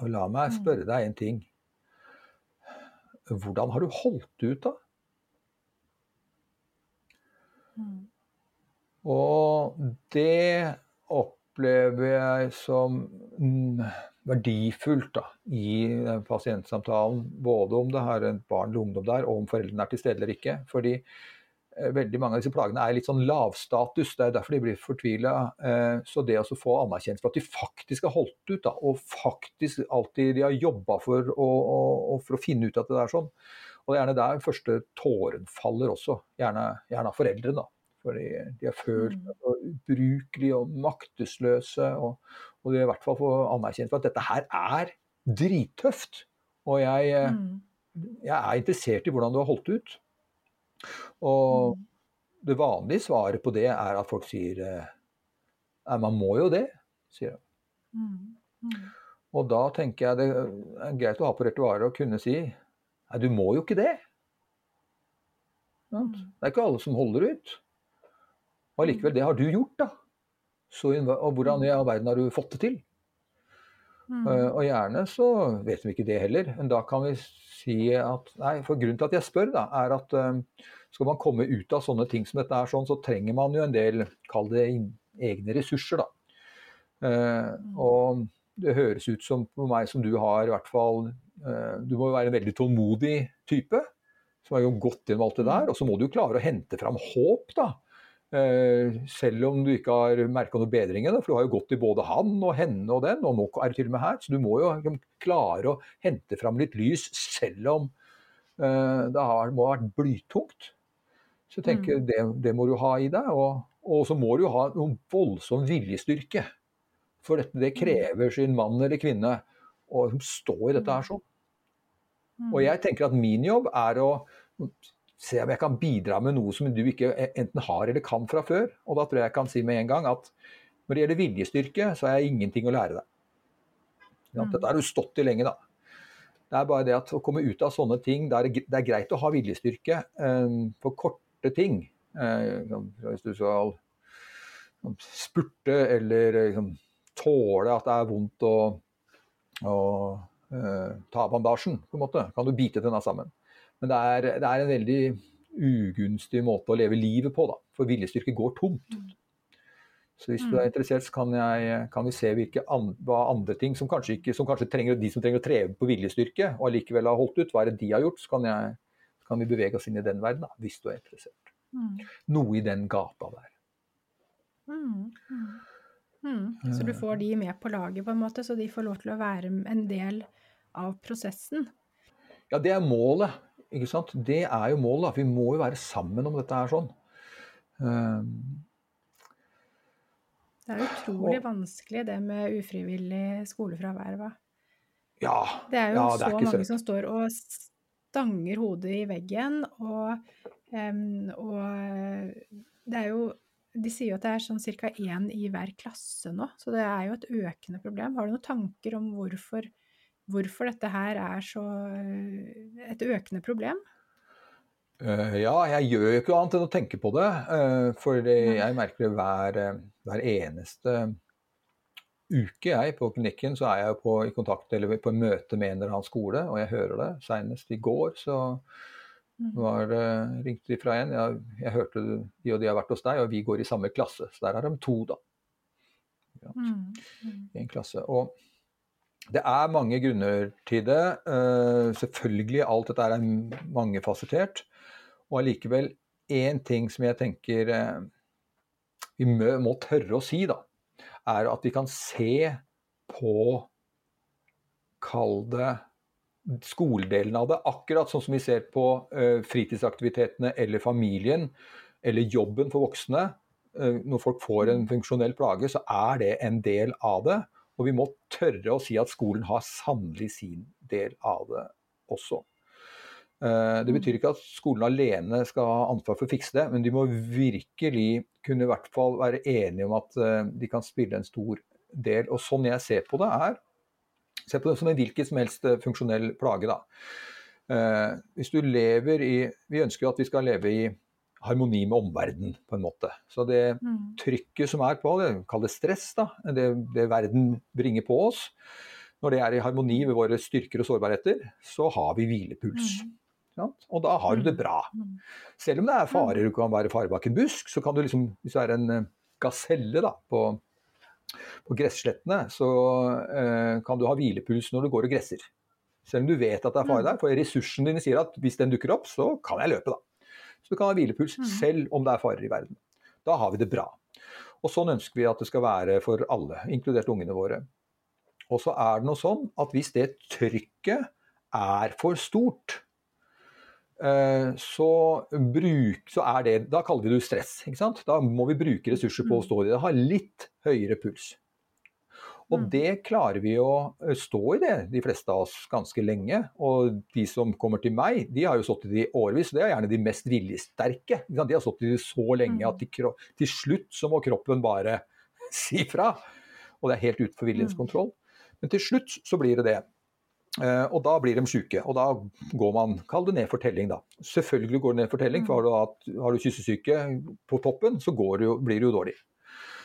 Og la meg mm. spørre deg en ting. Hvordan har du holdt ut, da? Mm. Og det opplever jeg som mm, verdifullt da, i pasientsamtalen. Både om det er et barn eller ungdom der, og om foreldrene er til stede eller ikke. Fordi Eh, veldig mange av disse plagene er litt sånn lavstatus. Det er derfor de blir fortvila. Eh, så det å få anerkjennelse for at de faktisk har holdt ut, da, og faktisk alltid de har jobba for, for, å finne ut at det er sånn. Og det er gjerne der første tåren faller også. Gjerne, av foreldrene. Fordi de har følt mm. seg ubrukelige og maktesløse. Og, og de har i hvert fall fått anerkjent for at dette her er drittøft. Og jeg, eh, mm. jeg er interessert i hvordan du har holdt ut. Og mm. det vanlige svaret på det er at folk sier eh, Nei, man må jo det, sier de. Mm. Mm. Og da tenker jeg det er greit å ha på repertoaret å kunne si Nei, du må jo ikke det. Det er ikke alle som holder ut. Og allikevel, det har du gjort, da. Så, og hvordan i all verden har du fått det til? Mm. Uh, og gjerne så vet vi ikke det heller, men da kan vi si at Nei, for grunnen til at jeg spør, da, er at uh, skal man komme ut av sånne ting som dette er sånn, så trenger man jo en del, kall det egne ressurser, da. Uh, og det høres ut som på meg som du har i hvert fall Du må jo være en veldig tålmodig type, som har jo gått gjennom alt det der. Og så må du jo klare å hente fram håp, da. Eh, selv om du ikke har merka noe bedring ennå, for du har jo gått i både han og henne og den, og nå er du til og med her. Så du må jo liksom klare å hente fram litt lys, selv om uh, det har, må ha vært blytungt. Så jeg tenker mm. det, det, må du ha i deg. Og, og så må du ha noen voldsom viljestyrke. For dette det krever sin mann eller kvinne å stå i dette her sånn. Mm. Og jeg tenker at min jobb er å se om jeg kan bidra med noe som du ikke e, enten har eller kan fra før. Og da tror jeg jeg kan si med en gang at når det gjelder viljestyrke, så har jeg ingenting å lære deg. Ja, dette har du stått i lenge, da. Det er bare det at å komme ut av sånne ting Det er, det er greit å ha viljestyrke eh, for korte ting. Eh, hvis du skal spurte eller liksom, tåle at det er vondt å, å eh, ta bandasjen, på en måte. Kan du bite denne sammen. Men det er, det er, en veldig ugunstig måte å leve livet på, da. For viljestyrke går tomt. Så hvis du er mm. interessert, så kan, jeg, kan vi se hvilke an, hva andre ting som kanskje, ikke, som kanskje trenger, de som trenger å treve på viljestyrke, og allikevel har holdt ut, hva er det de har gjort? Så kan, jeg, så kan vi bevege oss inn i den verden, da, hvis du er interessert. Mm. Noe i den gata der. Mm. Mm. mm. Så du får de med på laget, på en måte, så de får lov til å være en del av prosessen? Ja, det er målet. Ikke sant? Det er jo målet. da. Vi må jo være sammen om dette her sånn. Um, det er utrolig vanskelig det med ufrivillig skolefravær, hva? Ja. Det er jo ja, det er så mange som står og stanger hodet i veggen, og, um, og det er jo De sier jo at det er sånn ca. én i hver klasse nå, så det er jo et økende problem. Har du noen tanker om hvorfor, hvorfor dette her er så et økende problem? Uh, ja, jeg gjør jo ikke annet enn å tenke på det. Uh, for jeg merker det hver, eh, hver, eneste uke jeg på klinikken, så er jeg på, i kontakt eller på møte med en eller annen skole, og jeg hører det. Senest i går så mm. var ringte de fra en. Jeg, jeg hørte de og de har vært hos deg, og vi går i samme klasse. Så der er de to, da. Ja, mm. mm. I en klasse. Og det er mange grunner til det. Uh, selvfølgelig, alt dette er mangefasettert. Og allikevel én ting som jeg tenker eh, vi må tørre å si, da, er at vi kan se på Kall det skoledelen av det, akkurat sånn som vi ser på uh, fritidsaktivitetene eller familien eller jobben for voksne. Når folk får en funksjonell plage, så er det en del av det. Og vi må tørre å si at skolen har sannelig sin del av det også. Eh, det betyr ikke at skolen alene skal ha ansvar for å fikse det, men de må virkelig kunne i hvert fall være enige om at eh, de kan spille en stor del. Og sånn jeg ser på det, er Se på det som en hvilken som helst eh, funksjonell plage. da. Hvis du lever i Vi ønsker jo at vi skal leve i harmoni med omverdenen, på en måte. Så det mm. trykket som er på det, kalles stress, da, det, det verden bringer på oss, når det er i harmoni med våre styrker og sårbarheter, så har vi hvilepuls. Mm. Og da har du det bra. Mm. Selv om det er farer, du kan være fare bak en busk, så kan du liksom, hvis du er en eh, gaselle da, på, på gresslettene, så eh, kan du ha hvilepuls når du går og gresser. Selv om du vet at det er fare mm. der, for ressursene dine sier at hvis den dukker opp, så kan jeg løpe, da. Så du kan ha hvilepuls mm. selv om det er farer i verden. Da har vi det bra. Og sånn ønsker vi at det skal være for alle, inkludert ungene våre. Og så er det noe sånn at hvis det trykket er for stort, Eh, så, bruk, så er det Da kaller vi det stress. ikke sant? Da må vi bruke ressurser på å stå i det. Ha litt høyere puls. Og mm. det klarer vi å stå i det, de fleste av oss, ganske lenge. Og de som kommer til meg, de har jo stått i det i årevis. Det er gjerne de mest viljesterke. De har stått i det så lenge at de, til slutt så må kroppen bare [laughs] si fra. Og det er helt utenfor viljens mm. kontroll. Men til slutt så blir det det. Og da blir de syke. Og da går man Kall det ned for telling, da. Selvfølgelig går det ned for telling, for har du, har du kyssesyke på toppen, så det jo, blir det jo dårlig.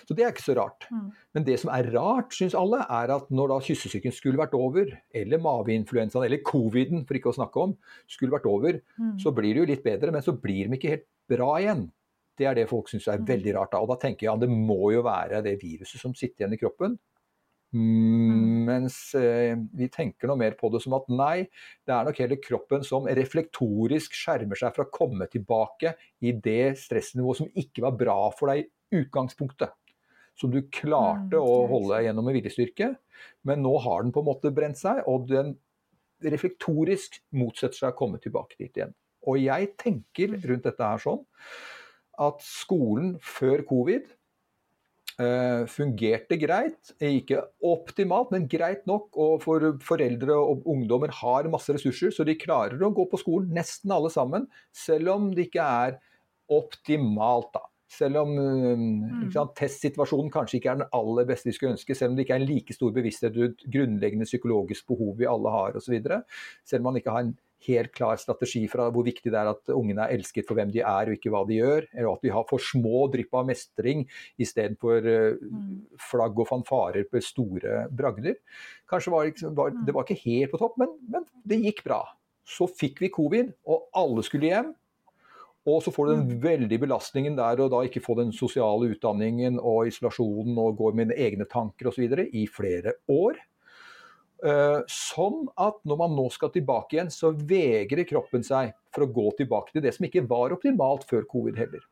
Så det er ikke så rart. Mm. Men det som er rart, syns alle, er at når da kyssesyken skulle vært over, eller mageinfluensaen, eller coviden, for ikke å snakke om, skulle vært over, mm. så blir det jo litt bedre, men så blir de ikke helt bra igjen. Det er det folk syns er mm. veldig rart. da. Og da tenker jeg at det må jo være det viruset som sitter igjen i kroppen, Mm. Mens eh, vi tenker noe mer på det som at nei, det er nok hele kroppen som reflektorisk skjermer seg fra å komme tilbake i det stressnivået som ikke var bra for deg i utgangspunktet. Som du klarte mm, å holde gjennom med viljestyrke, men nå har den på en måte brent seg, og den reflektorisk motsetter seg å komme tilbake dit igjen. Og jeg tenker mm. rundt dette her sånn at skolen før covid Uh, fungerte greit. Ikke optimalt, men greit nok. Og for foreldre og ungdommer har masse ressurser, så de klarer å gå på skolen, nesten alle sammen. Selv om det ikke er optimalt, da. Selv om uh, sant, testsituasjonen kanskje ikke er den aller beste vi skulle ønske, selv om det ikke er en like stor bevissthet rundt grunnleggende psykologisk behov vi alle har osv. Selv om man ikke har en helt klar strategi fra hvor viktig det er at ungene er elsket for hvem de er og ikke hva de gjør. Eller at vi har for små drypp av mestring istedenfor uh, flagg og fanfarer på store bragder. Kanskje var, var, Det var ikke helt på topp, men, men det gikk bra. Så fikk vi covid, og alle skulle hjem. Og så får du den veldige belastningen der og da ikke få den sosiale utdanningen og isolasjonen og går med egne tanker osv. i flere år. Eh, sånn at når man nå skal tilbake igjen, så vegrer kroppen seg for å gå tilbake til det som ikke var optimalt før covid heller.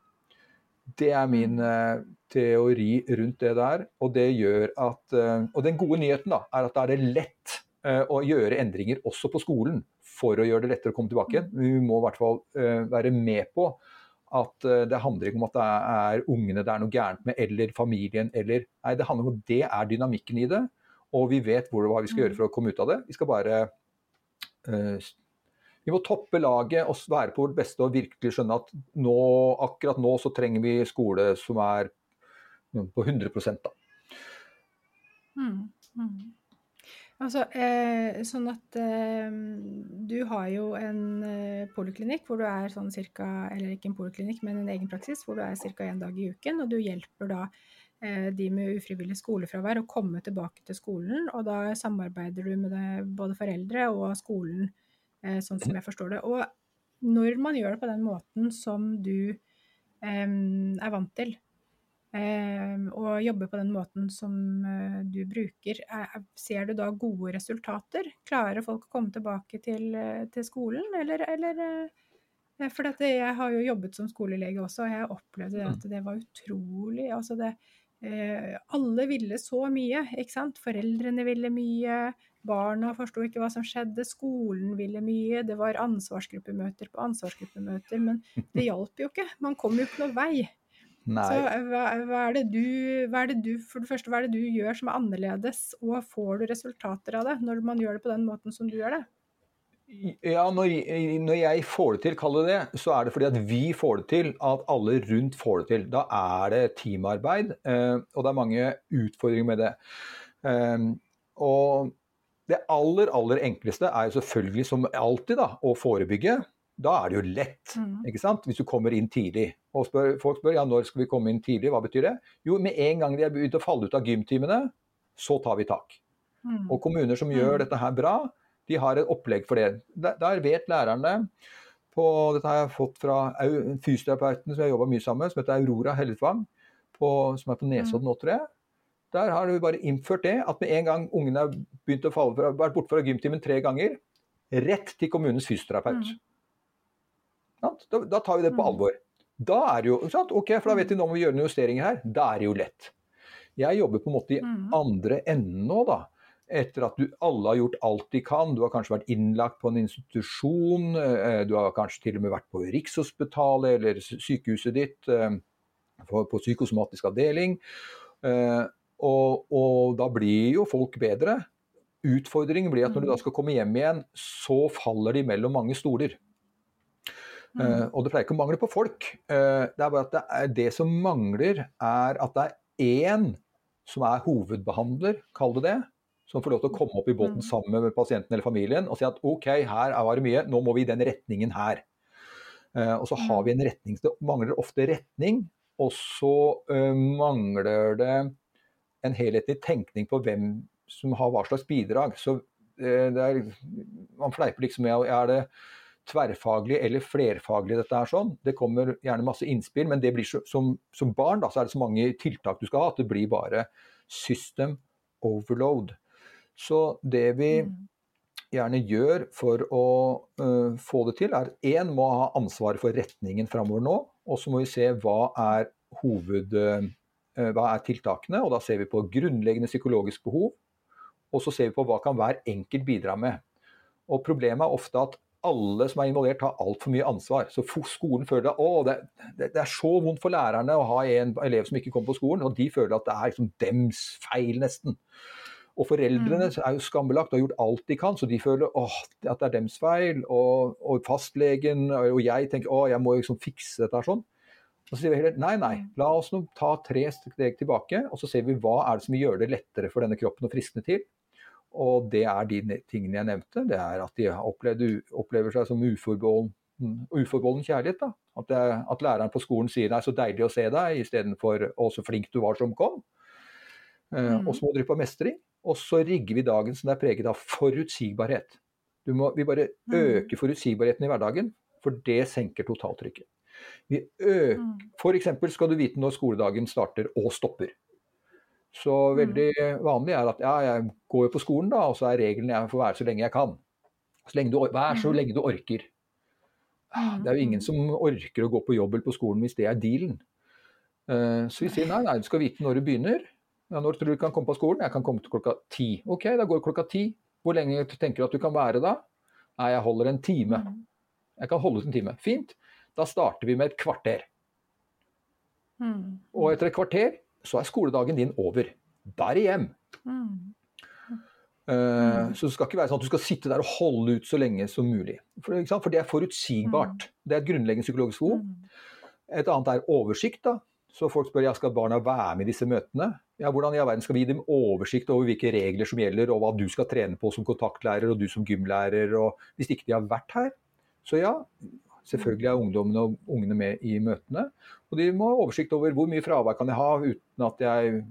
Det er min uh, teori rundt det der. Og det gjør at uh, Og den gode nyheten da, er at da er det lett å gjøre endringer også på skolen for å gjøre det lettere å komme tilbake igjen. Vi må i hvert fall være med på at det handler ikke om at det er ungene det er noe gærent med, eller familien, eller Nei, det handler om at det er dynamikken i det. Og vi vet hvor, hva vi skal gjøre for å komme ut av det. Vi skal bare uh, Vi må toppe laget og være på vårt beste og virkelig skjønne at nå, akkurat nå så trenger vi skole som er på 100 da. Mm, mm. Altså, eh, sånn at eh, du har jo en eh, poliklinikk hvor du er sånn cirka, eller ikke en poliklinikk, men en egen praksis hvor du er ca. én dag i uken, og du hjelper da eh, de med ufrivillig skolefravær å komme tilbake til skolen, og da samarbeider du med det, både foreldre og skolen, eh, sånn som jeg forstår det. Og når man gjør det på den måten som du eh, er vant til, og jobber på den måten som eh, du bruker, ser du da gode resultater? Klarer folk å komme tilbake til, eh, til skolen, eller, eller eh, For dette, jeg har jo jobbet som skolelege også, og jeg opplevde at mm. det var utrolig altså det, Alle ville så mye, ikke sant. Foreldrene ville mye. Barna forsto ikke hva som skjedde, skolen ville mye, det var ansvarsgruppemøter på ansvarsgruppemøter, men det hjalp jo ikke. Man kom jo ikke noe vei. Nei. Så hva, hva, er det du, hva er det du, for det første, hva er det du gjør som er annerledes, og får du resultater av det når man gjør det på den måten som du gjør det? Ja, når, når jeg får det til, kall det det, så er det fordi at vi får det til, at alle rundt får det til. Da er det teamarbeid, eh, og det er mange utfordringer med det. Eh, og det aller, aller enkleste er jo selvfølgelig, som alltid, da, å forebygge da er det jo lett. Mm. ikke sant? Hvis du kommer inn tidlig. Og spør, folk spør ja, når skal vi komme inn tidlig, hva betyr det? Jo, med en gang de er begynt å falle ut av gymtimene, så tar vi tak. Mm. Og kommuner som gjør mm. dette her bra, de har et opplegg for det. Der, der vet lærerne på, Dette har jeg fått fra fysioterapeuten som jeg jobba mye sammen med, som heter Aurora Helletvang, som er på Nesodden mm. nå, tror jeg. Der har vi bare innført det at med en gang ungene har begynt å falle fra, vært borte fra gymtimen tre ganger, rett til kommunens fysioterapeut. Mm. Da, da, tar vi det på mm. alvor. Da er det jo, ok, for da vet vi nå må vi gjøre noen justeringer her. Da er det jo lett. Jeg jobber på en måte i mm. andre enden nå, da. Etter at du, alle har gjort alt de kan. Du har kanskje vært innlagt på en institusjon. Eh, du har kanskje til og med vært på Rikshospitalet eller sykehuset ditt eh, på psykosomatisk avdeling. Eh, og, og da blir jo folk bedre. Utfordringen blir at når du da mm. skal komme hjem igjen, så faller de mellom mange stoler. Uh, og det pleier ikke å mangle på folk. Uh, det er bare at det, er, det, som mangler, er at det er én som er hovedbehandler, kall det det, som får lov til å komme opp i båten mm. sammen med pasienten eller familien og si at OK, her var det mye, nå må vi i den retningen her. Uh, og så har vi en retning. Det mangler ofte retning, og så mangler det en helhetlig tenkning på hvem som har hva slags bidrag. Så er, man fleiper liksom med er det tverrfaglig eller flerfaglig dette er sånn. Det kommer gjerne masse innspill, men det blir så, som, som, barn da, så er det så mange tiltak du skal ha at det blir bare system overload. Så det vi mm. gjerne gjør for å uh, få det til, er én må ha ansvaret for retningen framover nå. Og så må vi se hva er hoved... Uh, hva er tiltakene? Og da ser vi på grunnleggende psykologisk behov. Og så ser vi på hva kan hver enkelt bidra med. Og Problemet er ofte at alle som er involvert, har altfor mye ansvar. Så skolen føler at å, det, det, det, er så vondt for lærerne å ha en elev som ikke kommer på skolen, og de føler at det er liksom dems feil, nesten. Og foreldrene mm. er jo skambelagt og har gjort alt de kan, så de føler åh, at det er dems feil. Og, og fastlegen og jeg tenker å, jeg må liksom fikse dette her sånn. Og så sier vi heller nei, nei, la oss nå ta tre steg tilbake, og så ser vi hva er det som gjør det lettere for denne kroppen å friskne til. Og det er de tingene jeg nevnte. Det er at de opplevde, opplever seg som uforbeholden, uforbeholden kjærlighet. Da. At, det, at, læreren på skolen sier 'det er så deilig å se deg', istedenfor 'å, så flink du var som kom'. Eh, mm. Og små drypp av mestring. Og så rigger vi dagen som er preget av forutsigbarhet. Må, vi bare mm. øker forutsigbarheten i hverdagen, for det senker totaltrykket. Vi øker, mm. F.eks. skal du vite når skoledagen starter og stopper. Så mm. veldig vanlig er at ja, jeg går jo på skolen, da, og så er regelen jeg får være så lenge jeg kan. Så lenge du, vær så mm. lenge du orker. Ah, det er jo ingen mm. som orker å gå på jobb eller på skolen hvis det er dealen. Eh, så vi sier nei, nei, du skal vite når du begynner. Ja, når tror du du kan komme på skolen? Jeg kan komme til klokka ti. Ok, da går klokka ti. Hvor lenge tenker du at du kan være da? Nei, jeg holder en time. Mm. Jeg kan holde ut en time. Fint. Da starter vi med et kvarter. Mm. Og etter et kvarter så er skoledagen din over. Da er det hjem. Mm. Eh, Så det skal ikke være sånn at du skal sitte der og holde ut så lenge som mulig. For? For det er forutsigbart. Det er et grunnleggende psykologisk behov. Mm. Et annet er oversikt. da. Så folk spør ja, skal barna være med i disse møtene. Ja, Hvordan i all verden skal vi gi dem oversikt over hvilke regler som gjelder, og hva du skal trene på som kontaktlærer og du som gymlærer, og hvis ikke de har vært her. Så ja, selvfølgelig er ungdommene og ungene med i møtene. Og de må ha oversikt over hvor mye fravær kan jeg ha uten at jeg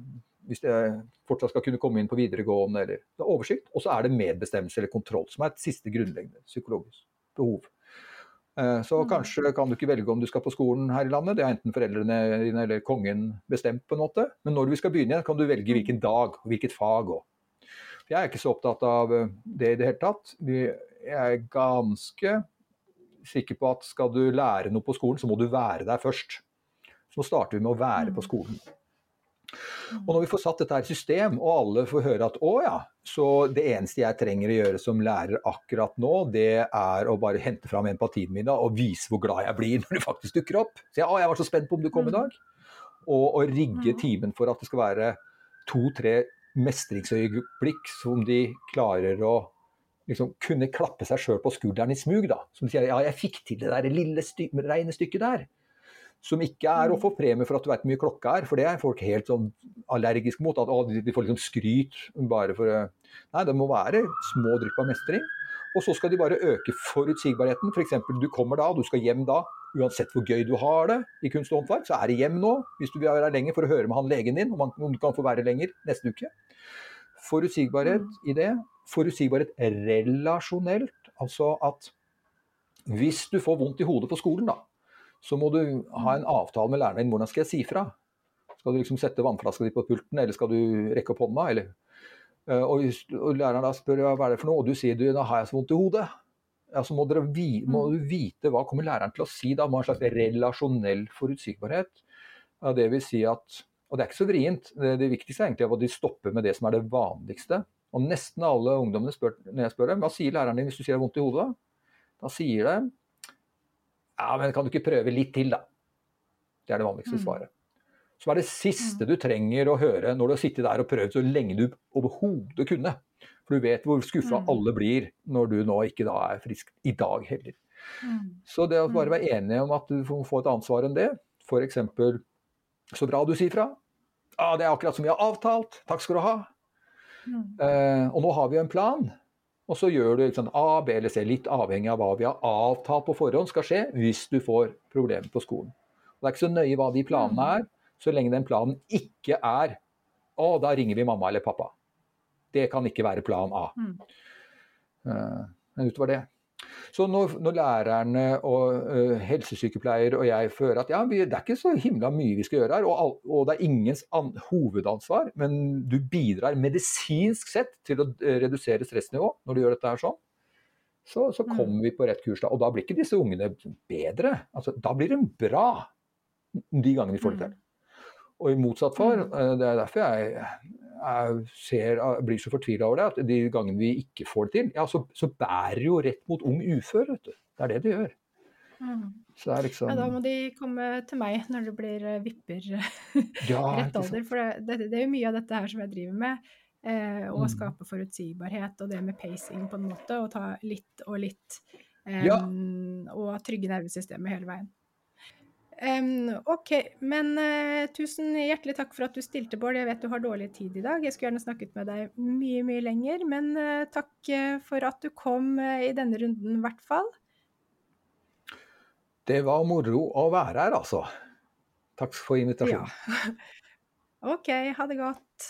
hvis jeg fortsatt skal kunne komme inn på videregående. eller det er oversikt. Og så er det medbestemmelse eller kontroll, som er et siste grunnleggende psykologisk behov. Eh, Så Mm. kanskje kan du ikke velge om du skal på skolen her i landet. Det har enten foreldrene dine eller kongen bestemt på en måte. Men når vi skal begynne igjen, kan du velge hvilken dag og hvilket fag òg. Jeg er ikke så opptatt av eh, det i det hele tatt. Jeg er ganske sikker på at skal du lære noe på skolen, så må du være der først. Så nå starter vi med å være Mm. på skolen. Og når vi får satt dette her i system, og alle får høre at å ja, så det eneste jeg trenger å gjøre som lærer akkurat nå, det er å bare hente fram empatien min og vise hvor glad jeg blir [laughs] når du faktisk dukker opp. Så jeg, å, jeg var så spent på om du kom i dag. Og å rigge Mm. timen for at det skal være to-tre mestringsøyeblikk som de klarer å liksom kunne klappe seg sjøl på skulderen i smug. da. Som sier ja, jeg fikk til det der lille sty regnestykket der. Som ikke er å få premie for at du vet hvor mye klokka er, for det er folk helt sånn allergiske mot. At å, de får liksom skryt bare for Nei, det må være små drypp av mestring. Og så skal de bare øke forutsigbarheten. F.eks. du kommer da, du skal hjem da. Uansett hvor gøy du har det i kunst og håndverk, så er det hjem nå. Hvis du vil være lenger for å høre med han legen din, om, han, om du kan få være lenger neste uke. Forutsigbarhet i det. Forutsigbarhet relasjonelt. Altså at hvis du får vondt i hodet på skolen, da, så må du ha en avtale med læreren din. Hvordan skal jeg si fra? Skal du liksom sette vannflaska di på pulten, eller skal du rekke opp hånda? Eller? Eh, Og, læreren da spør hva er det for noe, og du sier du, da har jeg så vondt i hodet. Så må, vi, må du vite hva kommer læreren til å si da. Må ha en slags relasjonell forutsigbarhet. Det vil si at, og det er ikke så vrient, det, det viktigste er egentlig at de stopper med det som er det vanligste. Og nesten alle ungdommene spør, når jeg spør dem, hva sier læreren din hvis du sier det er vondt i hodet? Da sier de ja, men kan du ikke prøve litt til, da? Det er det vanligste Mm. svaret. Som er det siste du trenger å høre når du har sittet der og prøvd så lenge du overhodet kunne. For du vet hvor skuffa Mm. alle blir når du nå ikke da er frisk i dag heller. Mm. Så det å bare Mm. være enige om at du får et annet svar enn det, f.eks. så bra du sier fra. Ja, det er akkurat som vi har avtalt. Takk skal du ha. Mm. Eh, og nå har vi en plan. Og så gjør du ikke A, B eller C, litt avhengig av hva vi har avtalt på forhånd skal skje hvis du får problemer på skolen. Og det er ikke så nøye hva de planene er, så lenge den planen ikke er Å, da ringer vi mamma eller pappa. Det kan ikke være plan A. Mm. Eh, Men utover det. Så når, når lærerne og uh, helsesykepleier og jeg fører at ja, vi, det er ikke så himla mye vi skal gjøre her, og, og det er ingens an, hovedansvar, men du bidrar medisinsk sett til å eh, redusere stressnivå når du gjør dette her sånn, så, så Mm. kommer vi på rett kurs da. Og da blir ikke disse ungene bedre. Altså, da blir de bra de gangene de får det til. Og i motsatt for, Mm. eh, det er derfor jeg, jeg ser, blir så fortvila over det, at de gangene vi ikke får det til, ja, så, så bærer jo rett mot ung ufør. vet du. Det er det det gjør. Mm. Er liksom Ja, da må de komme til meg når det blir eh, vipper [laughs] Ja, rett alder. For det, det, det er jo mye av dette her som jeg driver med. Eh, å Mm. skape forutsigbarhet og det med pacing på en måte. Og ta litt og litt. Ja. Og trygge nervesystemet hele veien. Em, OK, men uh, tusen hjertelig takk for at du stilte, Bård. Jeg vet du har dårlig tid i dag. Jeg skulle gjerne snakket med deg mye, mye lenger. Men uh, takk eh, for at du kom i denne runden, i hvert fall. Det var moro å være her, altså. Takk for invitasjonen. Ja. [laughs] OK, ha det godt.